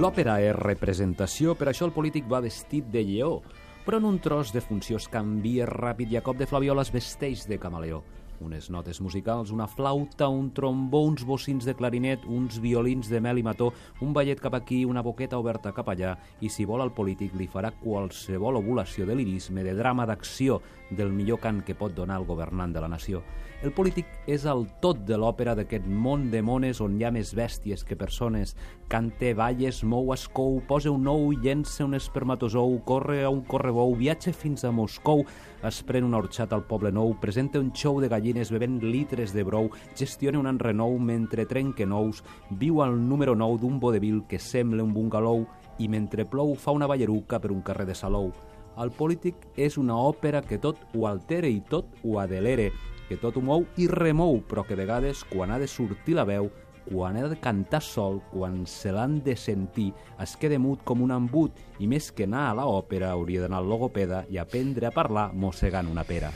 L'òpera és representació, per això el polític va vestit de lleó, però en un tros de funció es canvia ràpid i a cop de flaviola es vesteix de camaleó. Unes notes musicals, una flauta, un trombó, uns bocins de clarinet, uns violins de mel i mató, un ballet cap aquí, una boqueta oberta cap allà, i si vol el polític li farà qualsevol ovulació de lirisme, de drama, d'acció, del millor cant que pot donar el governant de la nació. El polític és el tot de l'òpera d'aquest món de mones on hi ha més bèsties que persones. Cante, balles, mou escou, posa un ou, llença un espermatozou, corre a un correbou, viatja fins a Moscou, es pren una orxata al poble nou, presenta un xou de gallines bevent litres de brou, gestiona un enrenou mentre trenca nous, viu al número 9 d'un vodevil que sembla un bungalou i mentre plou fa una balleruca per un carrer de Salou. El polític és una òpera que tot ho altera i tot ho adelere, que tot ho mou i remou, però que vegades, quan ha de sortir la veu, quan ha de cantar sol, quan se l'han de sentir, es queda mut com un embut i més que anar a l'òpera hauria d'anar al logopeda i aprendre a parlar mossegant una pera.